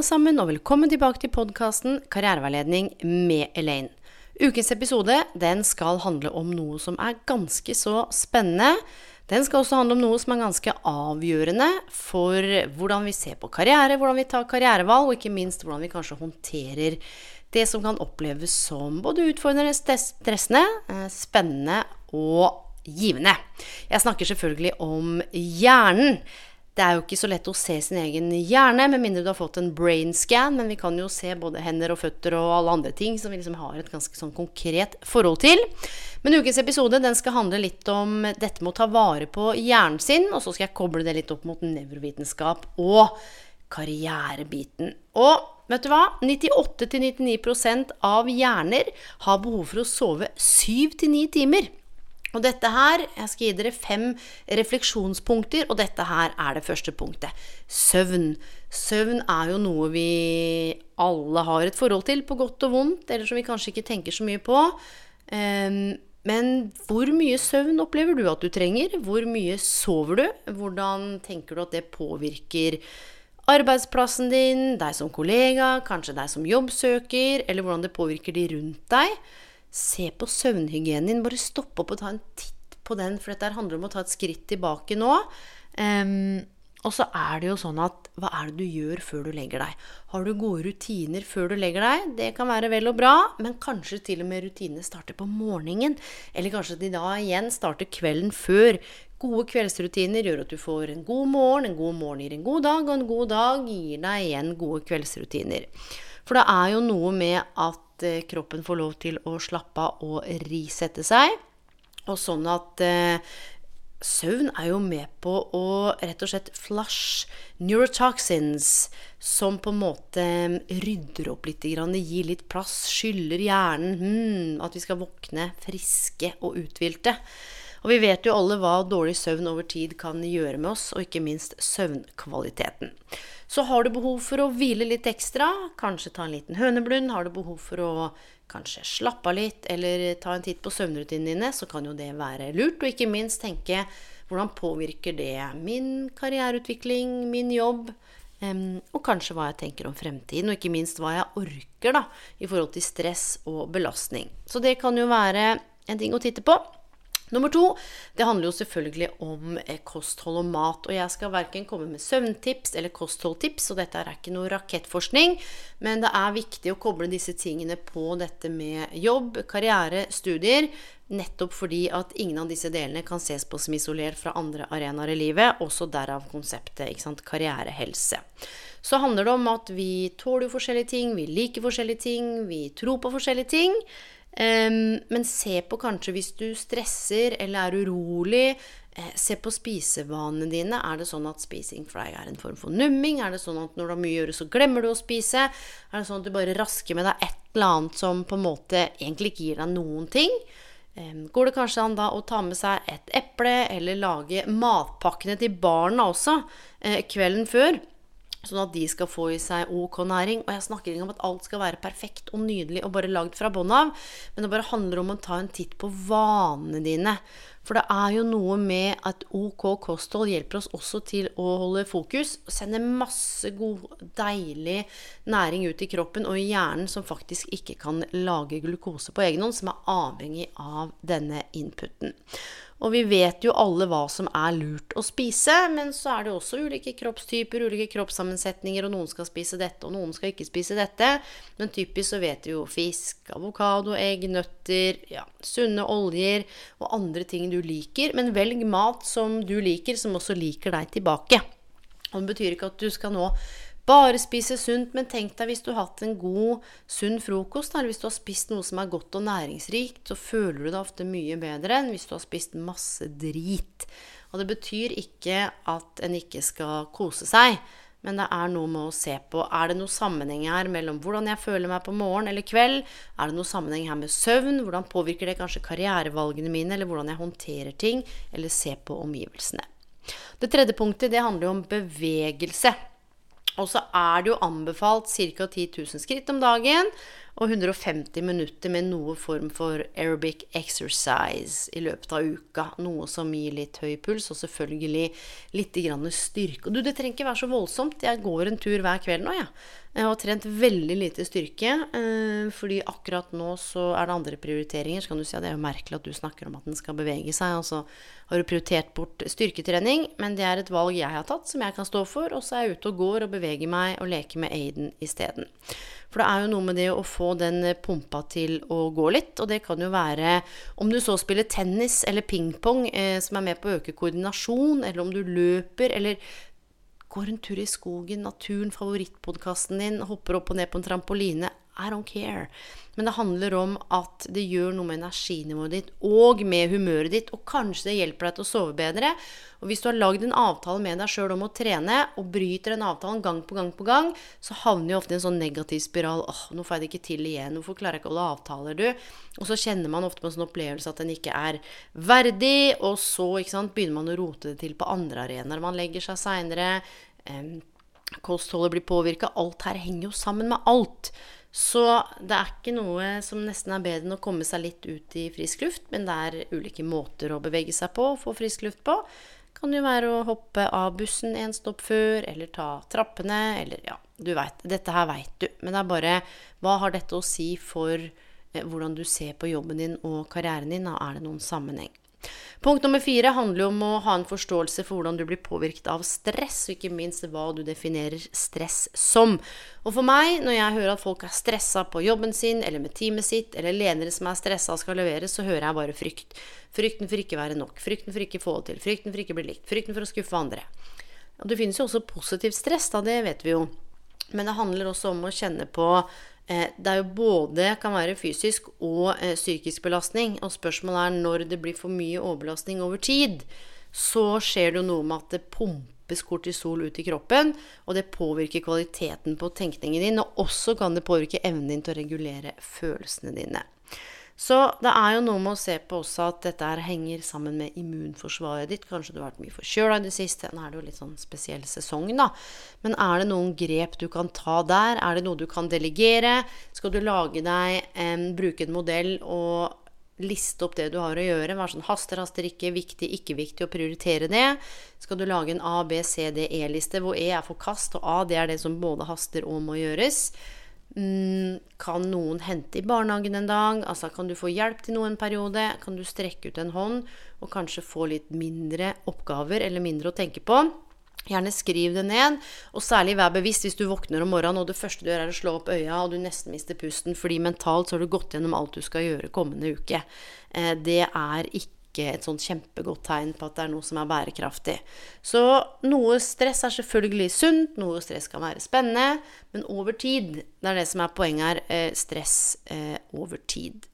alle sammen, og velkommen tilbake til podkasten Karriereveiledning med Elaine. Ukens episode den skal handle om noe som er ganske så spennende. Den skal også handle om noe som er ganske avgjørende for hvordan vi ser på karriere, hvordan vi tar karrierevalg, og ikke minst hvordan vi kanskje håndterer det som kan oppleves som både utfordrende, stressende, eh, spennende og givende. Jeg snakker selvfølgelig om hjernen. Det er jo ikke så lett å se sin egen hjerne, med mindre du har fått en brain scan, men vi kan jo se både hender og føtter og alle andre ting som vi liksom har et ganske sånn konkret forhold til. Men ukens episode den skal handle litt om dette med å ta vare på hjernen sin, og så skal jeg koble det litt opp mot nevrovitenskap og karrierebiten. Og vet du hva? 98-99% av hjerner har behov for å sove 7-9 timer. Og dette her, Jeg skal gi dere fem refleksjonspunkter, og dette her er det første punktet. Søvn. Søvn er jo noe vi alle har et forhold til, på godt og vondt, eller som vi kanskje ikke tenker så mye på. Um, men hvor mye søvn opplever du at du trenger? Hvor mye sover du? Hvordan tenker du at det påvirker arbeidsplassen din, deg som kollega, kanskje deg som jobbsøker, eller hvordan det påvirker de rundt deg? Se på søvnhygienen din. Bare stopp opp og ta en titt på den, for dette handler om å ta et skritt tilbake nå. Um, og så er det jo sånn at hva er det du gjør før du legger deg? Har du gode rutiner før du legger deg? Det kan være vel og bra, men kanskje til og med rutinene starter på morgenen. Eller kanskje de da igjen starter kvelden før. Gode kveldsrutiner gjør at du får en god morgen, en god morgen gir en god dag, og en god dag gir deg igjen gode kveldsrutiner. For det er jo noe med at Eh, kroppen får lov til å slappe av og risette seg. Og sånn at eh, søvn er jo med på å rett og slett flush neurotoxins, som på en måte eh, rydder opp litt, gir litt plass, skyller hjernen hmm, At vi skal våkne friske og uthvilte. Og vi vet jo alle hva dårlig søvn over tid kan gjøre med oss, og ikke minst søvnkvaliteten. Så har du behov for å hvile litt ekstra, kanskje ta en liten høneblund, har du behov for å kanskje slappe av litt eller ta en titt på søvnrutinene dine, så kan jo det være lurt. Og ikke minst tenke hvordan påvirker det min karriereutvikling, min jobb, um, og kanskje hva jeg tenker om fremtiden, og ikke minst hva jeg orker da, i forhold til stress og belastning. Så det kan jo være en ting å titte på. Nummer to, det handler jo selvfølgelig om eh, kosthold og mat. Og jeg skal verken komme med søvntips eller kostholdtips, og dette er ikke noe rakettforskning, men det er viktig å koble disse tingene på dette med jobb, karriere, studier, nettopp fordi at ingen av disse delene kan ses på som isolert fra andre arenaer i livet, også derav konseptet ikke sant, karrierehelse. Så handler det om at vi tåler forskjellige ting, vi liker forskjellige ting, vi tror på forskjellige ting. Men se på kanskje hvis du stresser eller er urolig. Eh, se på spisevanene dine. Er det sånn at spising for deg er en form for numming? Er det sånn at når du har mye å gjøre, så glemmer du å spise? Er det sånn at du bare rasker med deg et eller annet som på en måte egentlig ikke gir deg noen ting? Går det kanskje an da å ta med seg et eple, eller lage matpakkene til barna også eh, kvelden før? Sånn at de skal få i seg OK næring. Og jeg snakker ikke om at alt skal være perfekt og nydelig og bare lagd fra bånn av, men det bare handler om å ta en titt på vanene dine. For det er jo noe med at OK kosthold hjelper oss også til å holde fokus. og Sende masse god, deilig næring ut i kroppen og i hjernen som faktisk ikke kan lage glukose på egen hånd, som er avhengig av denne inputen. Og vi vet jo alle hva som er lurt å spise, men så er det også ulike kroppstyper, ulike kroppssammensetninger, og noen skal spise dette, og noen skal ikke spise dette. Men typisk så vet vi jo fisk, avokado, egg, nøtter, ja, sunne oljer og andre ting du liker. Men velg mat som du liker, som også liker deg tilbake. Og det betyr ikke at du skal nå bare spise sunt, men tenk deg hvis du har hatt en god, sunn frokost, eller hvis du har spist noe som er godt og næringsrikt, så føler du deg ofte mye bedre enn hvis du har spist masse drit. Og det betyr ikke at en ikke skal kose seg, men det er noe med å se på Er det noe sammenheng her mellom hvordan jeg føler meg på morgen eller kveld? Er det noe sammenheng her med søvn? Hvordan påvirker det kanskje karrierevalgene mine, eller hvordan jeg håndterer ting, eller ser på omgivelsene? Det tredje punktet det handler jo om bevegelse. Og så er det jo anbefalt ca. 10 000 skritt om dagen og 150 minutter med noe form for aerobic exercise i løpet av uka. Noe som gir litt høy puls, og selvfølgelig litt styrke. Og du, det trenger ikke være så voldsomt. Jeg går en tur hver kveld nå, jeg. Ja. Jeg har trent veldig lite styrke, eh, fordi akkurat nå så er det andre prioriteringer. Så kan du si at det er jo merkelig at du snakker om at den skal bevege seg, og så har du prioritert bort styrketrening. Men det er et valg jeg har tatt, som jeg kan stå for. Og så er jeg ute og går og beveger meg og leker med Aiden isteden. For det er jo noe med det å få den pumpa til å gå litt. Og det kan jo være om du så spiller tennis eller pingpong, eh, som er med på å øke koordinasjon, eller om du løper, eller går en tur i skogen, naturen, favorittpodkasten din, hopper opp og ned på en trampoline. I don't care. Men det handler om at det gjør noe med energinivået ditt og med humøret ditt, og kanskje det hjelper deg til å sove bedre. Og hvis du har lagd en avtale med deg sjøl om å trene, og bryter den avtalen gang på gang på gang, så havner du ofte i en sånn negativ spiral. åh, nå får jeg det ikke til igjen. Hvorfor klarer jeg ikke å holde avtaler, du? Og så kjenner man ofte på en sånn opplevelse at den ikke er verdig, og så sant, begynner man å rote det til på andre arenaer. Man legger seg seinere. Kostholdet blir påvirka. Alt her henger jo sammen med alt. Så det er ikke noe som nesten er bedre enn å komme seg litt ut i frisk luft, men det er ulike måter å bevege seg på, og få frisk luft på. Kan jo være å hoppe av bussen en stopp før, eller ta trappene, eller ja, du veit. Dette her veit du. Men det er bare Hva har dette å si for eh, hvordan du ser på jobben din og karrieren din? Er det noen sammenheng? Punkt nummer fire handler om å ha en forståelse for hvordan du blir påvirket av stress, og ikke minst hva du definerer stress som. Og for meg, når jeg hører at folk er stressa på jobben sin, eller med teamet sitt, eller ledere som er stressa og skal levere, så hører jeg bare frykt. Frykten for ikke være nok, frykten for ikke få det til, frykten for ikke bli likt, frykten for å skuffe andre. Og det finnes jo også positivt stress, da, det vet vi jo. Men det handler også om å kjenne på det er jo både kan være fysisk og eh, psykisk belastning. Og spørsmålet er når det blir for mye overbelastning over tid, så skjer det jo noe med at det pumpes kortisol ut i kroppen, og det påvirker kvaliteten på tenkningen din. Og også kan det påvirke evnen din til å regulere følelsene dine. Så det er jo noe med å se på også at dette her henger sammen med immunforsvaret ditt. Kanskje du har vært mye forkjøla i det siste. Nå er det jo litt sånn spesiell sesong, da. Men er det noen grep du kan ta der? Er det noe du kan delegere? Skal du lage deg en, bruke en modell og liste opp det du har å gjøre? Være sånn haster, haster ikke, viktig, ikke viktig, og prioritere det. Skal du lage en A, B, C, D, E-liste hvor E er forkast, og A det er det som både haster og må gjøres? Mm, kan noen hente i barnehagen en dag? Altså, kan du få hjelp til noe en periode? Kan du strekke ut en hånd og kanskje få litt mindre oppgaver eller mindre å tenke på? Gjerne skriv det ned, og særlig vær bevisst hvis du våkner om morgenen og det første du gjør er å slå opp øya og du nesten mister pusten fordi mentalt så har du gått gjennom alt du skal gjøre kommende uke. Eh, det er ikke ikke et sånt kjempegodt tegn på at det er noe som er bærekraftig. Så noe stress er selvfølgelig sunt, noe stress kan være spennende, men over tid Det er det som er poenget her. Eh, stress eh, over tid.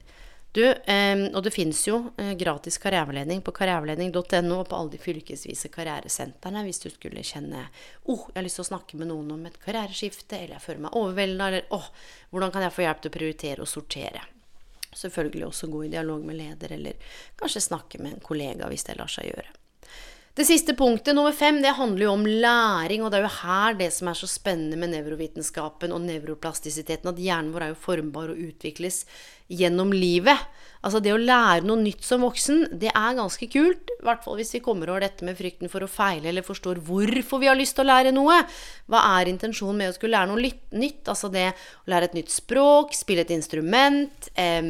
Du, eh, og det fins jo gratis karriereveiledning på karriereveiledning.no og på alle de fylkesvise karrieresentrene hvis du skulle kjenne oh, jeg har lyst til å snakke med noen om et karriereskifte, eller jeg føler meg overvelda, eller åh, oh, hvordan kan jeg få hjelp til å prioritere og sortere? Selvfølgelig også gå i dialog med leder, eller kanskje snakke med en kollega hvis det lar seg gjøre. Det siste punktet, nummer fem, det handler jo om læring. Og det er jo her det som er så spennende med nevrovitenskapen og nevroplastisiteten, at hjernen vår er jo formbar og utvikles gjennom livet. Altså det å lære noe nytt som voksen, det er ganske kult. I hvert fall hvis vi kommer over dette med frykten for å feile, eller forstår hvorfor vi har lyst til å lære noe. Hva er intensjonen med å skulle lære noe nytt? Altså det å lære et nytt språk, spille et instrument. Eh,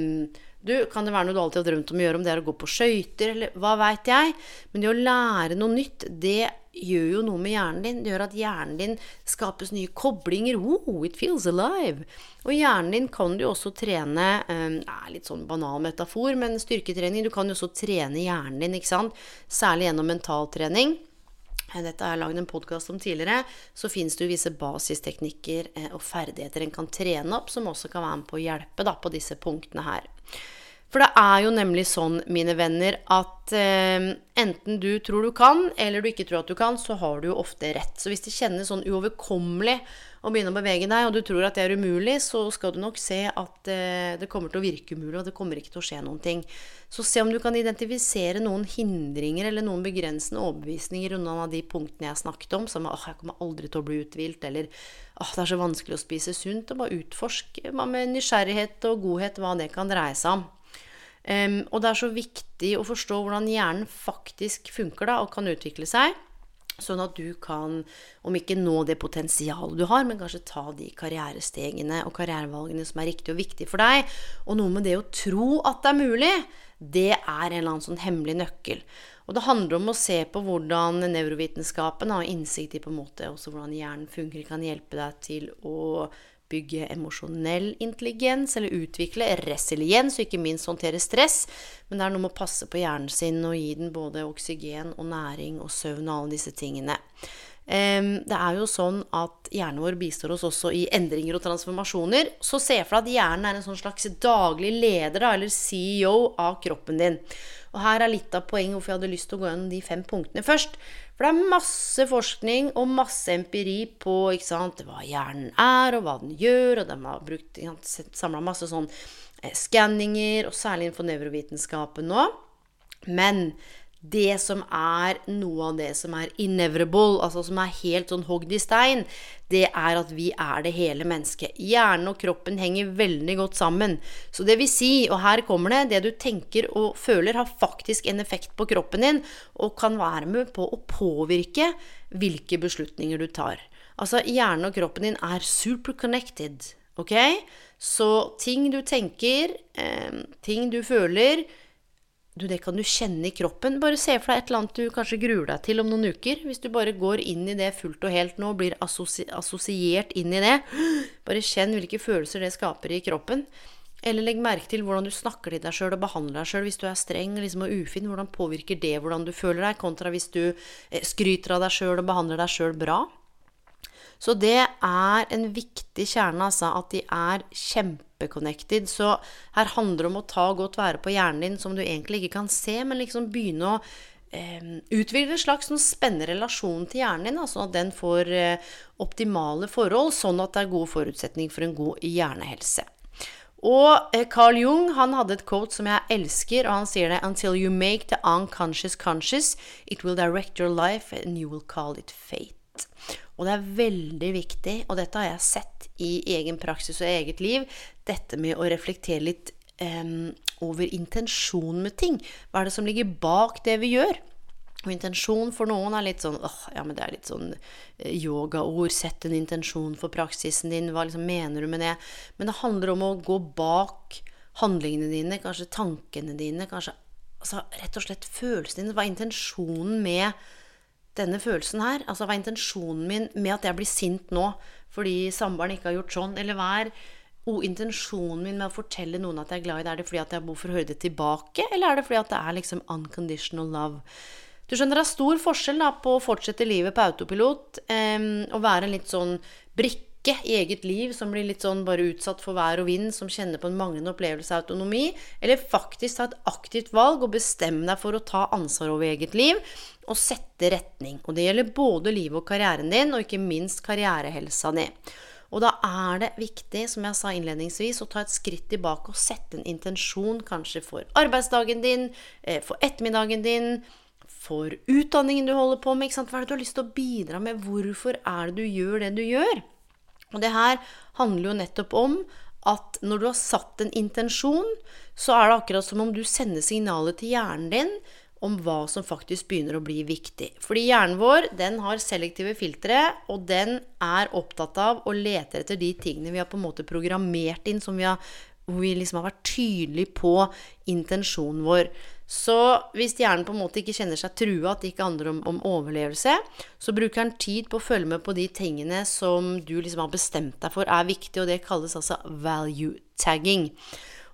du, kan det være noe du alltid har drømt om å gjøre, om det er å gå på skøyter, eller hva veit jeg? Men det å lære noe nytt, det gjør jo noe med hjernen din. Det gjør at hjernen din skapes nye koblinger. Oh, it feels alive. Og hjernen din kan du også trene um, er Litt sånn banal metafor, men styrketrening. Du kan jo også trene hjernen din, ikke sant? Særlig gjennom mentaltrening. Eh, dette har jeg lagd en podkast om tidligere. Så fins det jo visse basisteknikker eh, og ferdigheter en kan trene opp, som også kan være med på å hjelpe da, på disse punktene her. For det er jo nemlig sånn, mine venner, at eh, enten du tror du kan, eller du ikke tror at du kan, så har du jo ofte rett. Så hvis det kjennes sånn uoverkommelig å begynne å bevege deg, og du tror at det er umulig, så skal du nok se at eh, det kommer til å virke umulig, og det kommer ikke til å skje noen ting. Så se om du kan identifisere noen hindringer eller noen begrensende overbevisninger unna av de punktene jeg snakket om, som åh, jeg kommer aldri til å bli uthvilt, eller åh, det er så vanskelig å spise sunt, og bare utforsk med nysgjerrighet og godhet hva det kan dreie seg om. Um, og det er så viktig å forstå hvordan hjernen faktisk funker da, og kan utvikle seg. Sånn at du kan, om ikke nå det potensialet du har, men kanskje ta de karrierestegene og karrierevalgene som er riktige og viktige for deg. Og noe med det å tro at det er mulig, det er en eller annen sånn hemmelig nøkkel. Og det handler om å se på hvordan nevrovitenskapen har innsikt i på en måte også hvordan hjernen funker, kan hjelpe deg til å bygge emosjonell intelligens, eller utvikle resiliens, og ikke minst håndtere stress. Men det er noe med å passe på hjernen sin og gi den både oksygen og næring og søvn og alle disse tingene. Det er jo sånn at hjernen vår bistår oss også i endringer og transformasjoner. Så se for deg at hjernen er en sånn slags daglig leder, eller CEO, av kroppen din. Og her er litt av poenget hvorfor jeg hadde lyst til å gå gjennom de fem punktene først. For det er masse forskning og masse empiri på sant, hva hjernen er, og hva den gjør, og de har samla masse sånn eh, skanninger, og særlig innenfor nevrovitenskapen nå. Men det som er noe av det som er inevitable, altså som er helt sånn hogd i stein, det er at vi er det hele mennesket. Hjernen og kroppen henger veldig godt sammen. Så det vil si, og her kommer det, det du tenker og føler har faktisk en effekt på kroppen din, og kan være med på å påvirke hvilke beslutninger du tar. Altså, hjernen og kroppen din er super connected, ok? Så ting du tenker, eh, ting du føler, du, det kan du kjenne i kroppen. Bare se for deg et eller annet du kanskje gruer deg til om noen uker. Hvis du bare går inn i det fullt og helt nå, blir assosiert inn i det. Bare kjenn hvilke følelser det skaper i kroppen. Eller legg merke til hvordan du snakker til deg sjøl og behandler deg sjøl hvis du er streng liksom, og ufin. Hvordan påvirker det hvordan du føler deg, kontra hvis du eh, skryter av deg sjøl og behandler deg sjøl bra. Så det er en viktig kjerne, altså, at de er kjempeconnected. Så her handler det om å ta godt være på hjernen din som du egentlig ikke kan se, men liksom begynne å eh, utvikle en slags sånn spennende relasjon til hjernen din, sånn at den får eh, optimale forhold, sånn at det er gode forutsetninger for en god hjernehelse. Og eh, Carl Jung han hadde et quote som jeg elsker, og han sier det Until you make the unconscious conscious, it will direct your life, and you will call it fate. Og det er veldig viktig, og dette har jeg sett i egen praksis og eget liv, dette med å reflektere litt um, over intensjonen med ting. Hva er det som ligger bak det vi gjør? Og intensjon for noen er litt sånn åh, ja, men det er litt sånn eh, yogaord. Sett en intensjon for praksisen din. Hva liksom mener du med det? Men det handler om å gå bak handlingene dine, kanskje tankene dine, kanskje altså, rett og slett følelsene dine. Hva er intensjonen med denne følelsen her? Altså hva er intensjonen min med at jeg blir sint nå fordi samboeren ikke har gjort sånn? Eller hva er oh, intensjonen min med å fortelle noen at jeg er glad i det? Er det fordi at jeg behov for å høre det tilbake, eller er det fordi at det er liksom unconditional love? Du skjønner, det er stor forskjell da, på å fortsette livet på autopilot um, være en litt sånn brikke i eget liv som blir litt sånn bare utsatt for vær og vind, som kjenner på en manglende opplevelse av autonomi, eller faktisk ta et aktivt valg og bestemme deg for å ta ansvar over eget liv og sette retning. Og det gjelder både livet og karrieren din, og ikke minst karrierehelsa di. Og da er det viktig, som jeg sa innledningsvis, å ta et skritt tilbake og sette en intensjon kanskje for arbeidsdagen din, eh, for ettermiddagen din, for utdanningen du holder på med. Hva er det du har lyst til å bidra med? Hvorfor er det du gjør det du gjør? Og det her handler jo nettopp om at når du har satt en intensjon, så er det akkurat som om du sender signalet til hjernen din om hva som faktisk begynner å bli viktig. Fordi hjernen vår den har selektive filtre, og den er opptatt av og leter etter de tingene vi har på en måte programmert inn, som vi har, hvor vi liksom har vært tydelige på intensjonen vår. Så hvis hjernen på en måte ikke kjenner seg trua, at det ikke handler om, om, overlevelse, så bruker den tid på å følge med på de tingene som du liksom har bestemt deg for er viktig, og det kalles altså value tagging.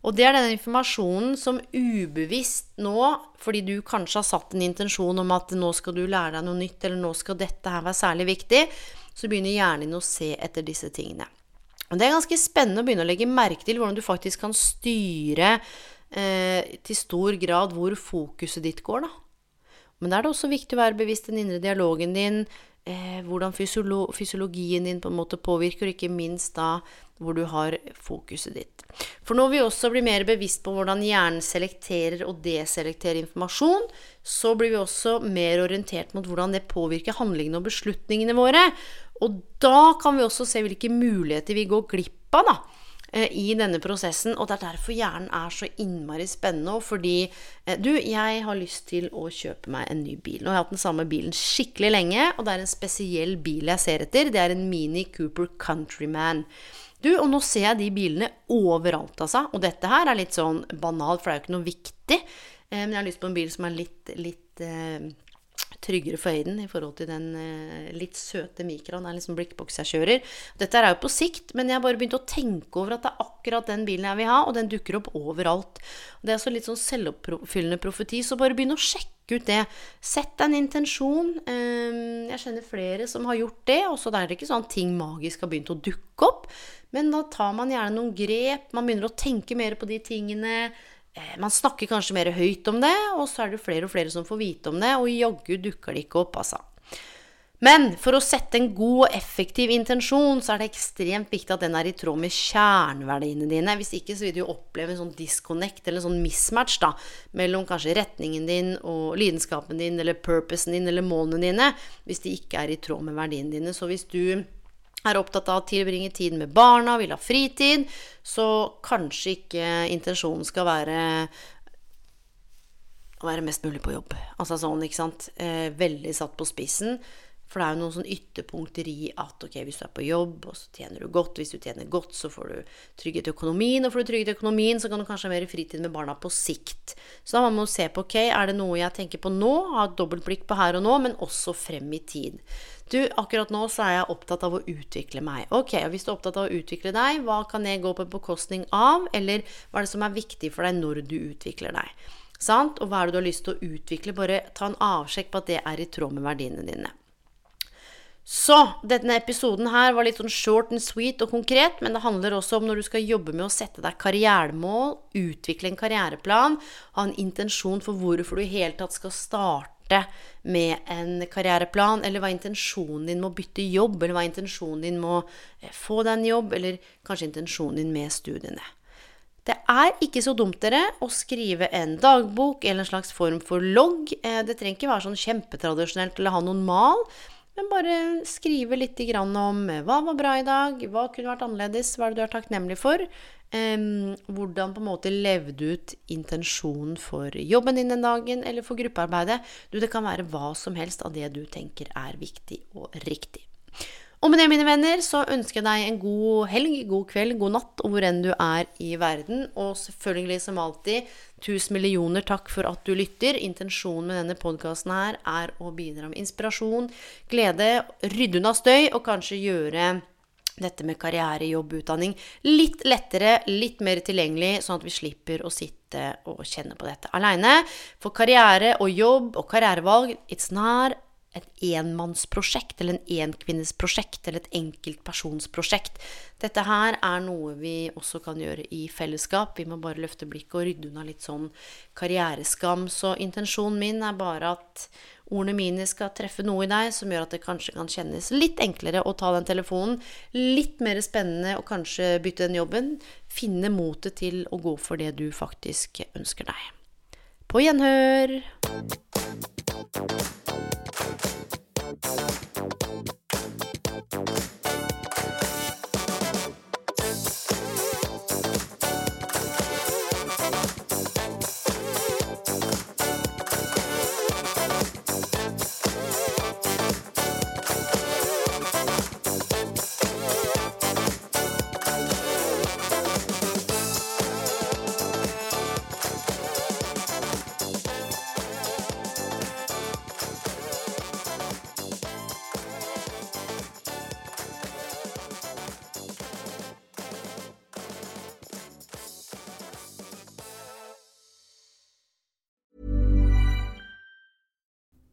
Og det er den informasjonen som ubevisst nå, fordi du kanskje har satt en intensjon om at nå skal du lære deg noe nytt, eller nå skal dette her være særlig viktig, så begynner hjernen din å se etter disse tingene. Og det er ganske spennende å begynne å legge merke til hvordan du faktisk kan styre eh, til stor grad hvor fokuset ditt går, da. Men da er det også viktig å være bevisst den indre dialogen din, hvordan fysiolo fysiologien din på en måte påvirker, og ikke minst da hvor du har fokuset ditt. For når vi også blir mer bevisst på hvordan hjernen selekterer og deselekterer informasjon, så blir vi også mer orientert mot hvordan det påvirker handlingene og beslutningene våre. Og da kan vi også se hvilke muligheter vi går glipp av, da Eh, i denne prosessen. Og det er derfor hjernen er så innmari spennende. òg, fordi eh, Du, jeg har lyst til å kjøpe meg en ny bil. Har jeg hatt den samme bilen skikkelig lenge, og det er en spesiell bil jeg ser etter. Det er en Mini Cooper Countryman. Du, og nå ser jeg de bilene overalt, altså. Og dette her er litt sånn banalt, for det er jo ikke noe viktig. Eh, men jeg har lyst på en bil som er litt, litt tryggere for Aiden i forhold til den eh, litt søte Micraen. Det er liksom blikkboks jeg kjører. Dette er jo på sikt, men jeg har bare begynt å tenke over at det er akkurat den bilen jeg vil ha, og den dukker opp overalt. Det er altså litt sånn selvoppfyllende profeti, så bare begynn å sjekke ut det. Sett en intensjon. Ehm, jeg kjenner flere som har gjort det, og så er det ikke sånn at ting magisk har begynt å dukke opp. Men da tar man gjerne noen grep, man begynner å tenke mer på de tingene. Eh, man snakker kanskje mer høyt om det, og så er det flere og flere som får vite om det, og jaggu dukker det ikke opp, altså. Men for å sette en god og effektiv intensjon, så er det ekstremt viktig at den er i tråd med kjerneverdiene dine. Hvis ikke så vil du jo oppleve en sånn disconnect, eller en sånn mismatch, da, mellom kanskje retningen din og lidenskapen din, eller purposen din, eller målene dine, hvis de ikke er i tråd med verdiene dine. Så hvis du er opptatt av å tilbringe tid med barna, vil ha fritid, så kanskje ikke intensjonen skal være å være mest mulig på jobb. Altså sånn, ikke sant. Eh, veldig satt på spissen. For det er jo noen sånn ytterpunkter i at ok, hvis du er på jobb, og så tjener du godt. Hvis du tjener godt, så får du trygghet i økonomien. Og får du trygghet i økonomien, så kan du kanskje ha mer fritid med barna på sikt. Så da må man se på ok, er det noe jeg tenker på nå, ha et dobbeltblikk på her og nå, men også frem i tid. Du, akkurat nå så er jeg opptatt av å utvikle meg. Ok, og hvis du er opptatt av å utvikle deg, hva kan jeg gå på bekostning av, eller hva er det som er viktig for deg når du utvikler deg? Sant? Og hva er det du har lyst til å utvikle? Bare ta en avsjekk på at det er i tråd med verdiene dine. Så denne episoden her var litt sånn short and sweet og konkret, men det handler også om når du skal jobbe med å sette deg karrieremål, utvikle en karriereplan, ha en intensjon for hvorfor du i hele tatt skal starte med en karriereplan, eller hva intensjonen din med å bytte jobb, eller hva intensjonen din med å eh, få deg en jobb, eller kanskje intensjonen din med studiene. Det er ikke så dumt dere, å skrive en dagbok eller en slags form for logg. Eh, det trenger ikke være sånn kjempetradisjonelt eller ha noen mal. Men bare skrive litt om eh, hva var bra i dag, hva kunne vært annerledes, hva er det du er takknemlig for? Um, hvordan på en måte levde ut intensjonen for jobben din den dagen, eller for gruppearbeidet. Du, det kan være hva som helst av det du tenker er viktig og riktig. Og med det, mine venner, så ønsker jeg deg en god helg, god kveld, god natt, og hvor enn du er i verden. Og selvfølgelig, som alltid, tusen millioner takk for at du lytter. Intensjonen med denne podkasten her er å bidra med inspirasjon, glede, rydde unna støy, og kanskje gjøre dette med karriere, jobb, utdanning litt lettere, litt mer tilgjengelig, sånn at vi slipper å sitte og kjenne på dette aleine. For karriere og jobb og karrierevalg, it's not et enmannsprosjekt eller en enkvinnesprosjekt eller et enkeltpersonsprosjekt. Dette her er noe vi også kan gjøre i fellesskap. Vi må bare løfte blikket og rydde unna litt sånn karriereskam. Så intensjonen min er bare at ordene mine skal treffe noe i deg som gjør at det kanskje kan kjennes litt enklere å ta den telefonen. Litt mer spennende å kanskje bytte den jobben. Finne motet til å gå for det du faktisk ønsker deg. På gjenhør! Thank